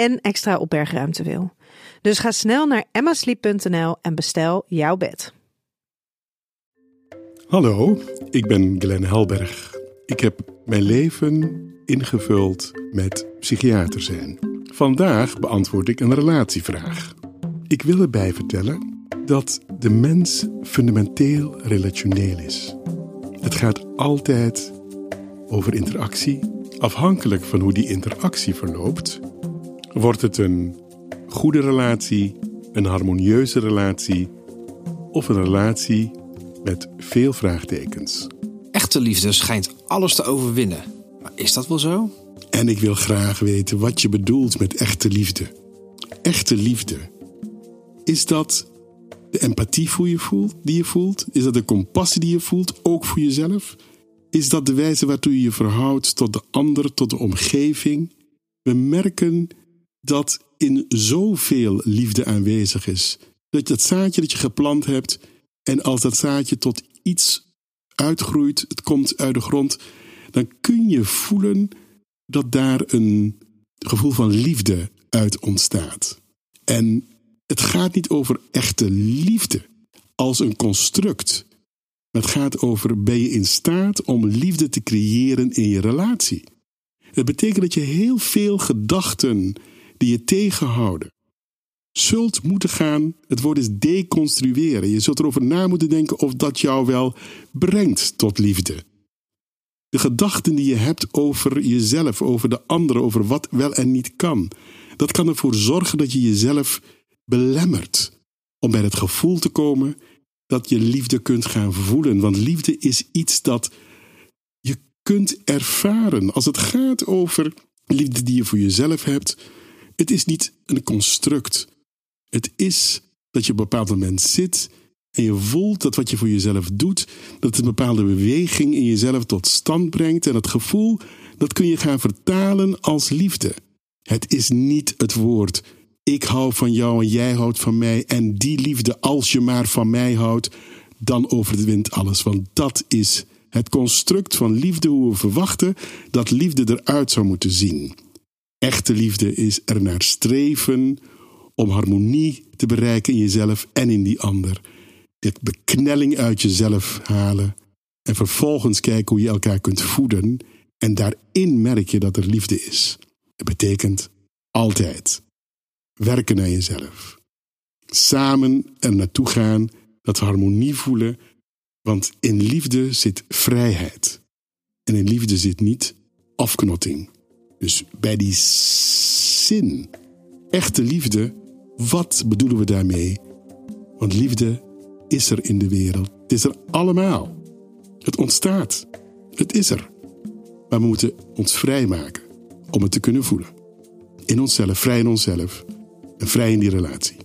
en extra opbergruimte wil. Dus ga snel naar emmasleep.nl en bestel jouw bed. Hallo, ik ben Glenn Helberg. Ik heb mijn leven ingevuld met psychiater zijn. Vandaag beantwoord ik een relatievraag. Ik wil erbij vertellen dat de mens fundamenteel relationeel is. Het gaat altijd over interactie. Afhankelijk van hoe die interactie verloopt, wordt het een goede relatie, een harmonieuze relatie of een relatie met veel vraagtekens. Echte liefde schijnt alles te overwinnen. Maar is dat wel zo? En ik wil graag weten wat je bedoelt met echte liefde. Echte liefde. Is dat de empathie voor je voelt, die je voelt? Is dat de compassie die je voelt, ook voor jezelf? Is dat de wijze waartoe je je verhoudt tot de ander, tot de omgeving? We merken dat in zoveel liefde aanwezig is. Dat dat zaadje dat je geplant hebt, en als dat zaadje tot iets uitgroeit, het komt uit de grond, dan kun je voelen dat daar een gevoel van liefde uit ontstaat. En het gaat niet over echte liefde als een construct. het gaat over ben je in staat om liefde te creëren in je relatie. Het betekent dat je heel veel gedachten die je tegenhouden, zult moeten gaan. Het woord is deconstrueren. Je zult erover na moeten denken of dat jou wel brengt tot liefde. De gedachten die je hebt over jezelf, over de anderen, over wat wel en niet kan, dat kan ervoor zorgen dat je jezelf belemmert om bij het gevoel te komen dat je liefde kunt gaan voelen. Want liefde is iets dat je kunt ervaren. Als het gaat over liefde die je voor jezelf hebt, het is niet een construct. Het is dat je op een bepaald moment zit en je voelt dat wat je voor jezelf doet, dat een bepaalde beweging in jezelf tot stand brengt. En dat gevoel, dat kun je gaan vertalen als liefde. Het is niet het woord ik hou van jou en jij houdt van mij. En die liefde, als je maar van mij houdt, dan overwint alles. Want dat is het construct van liefde, hoe we verwachten dat liefde eruit zou moeten zien. Echte liefde is er naar streven om harmonie te bereiken in jezelf en in die ander. De beknelling uit jezelf halen en vervolgens kijken hoe je elkaar kunt voeden. En daarin merk je dat er liefde is. Het betekent altijd werken naar jezelf. Samen er naartoe gaan, dat harmonie voelen, want in liefde zit vrijheid. En in liefde zit niet afknotting. Dus bij die zin, echte liefde, wat bedoelen we daarmee? Want liefde is er in de wereld. Het is er allemaal. Het ontstaat. Het is er. Maar we moeten ons vrijmaken om het te kunnen voelen. In onszelf, vrij in onszelf en vrij in die relatie.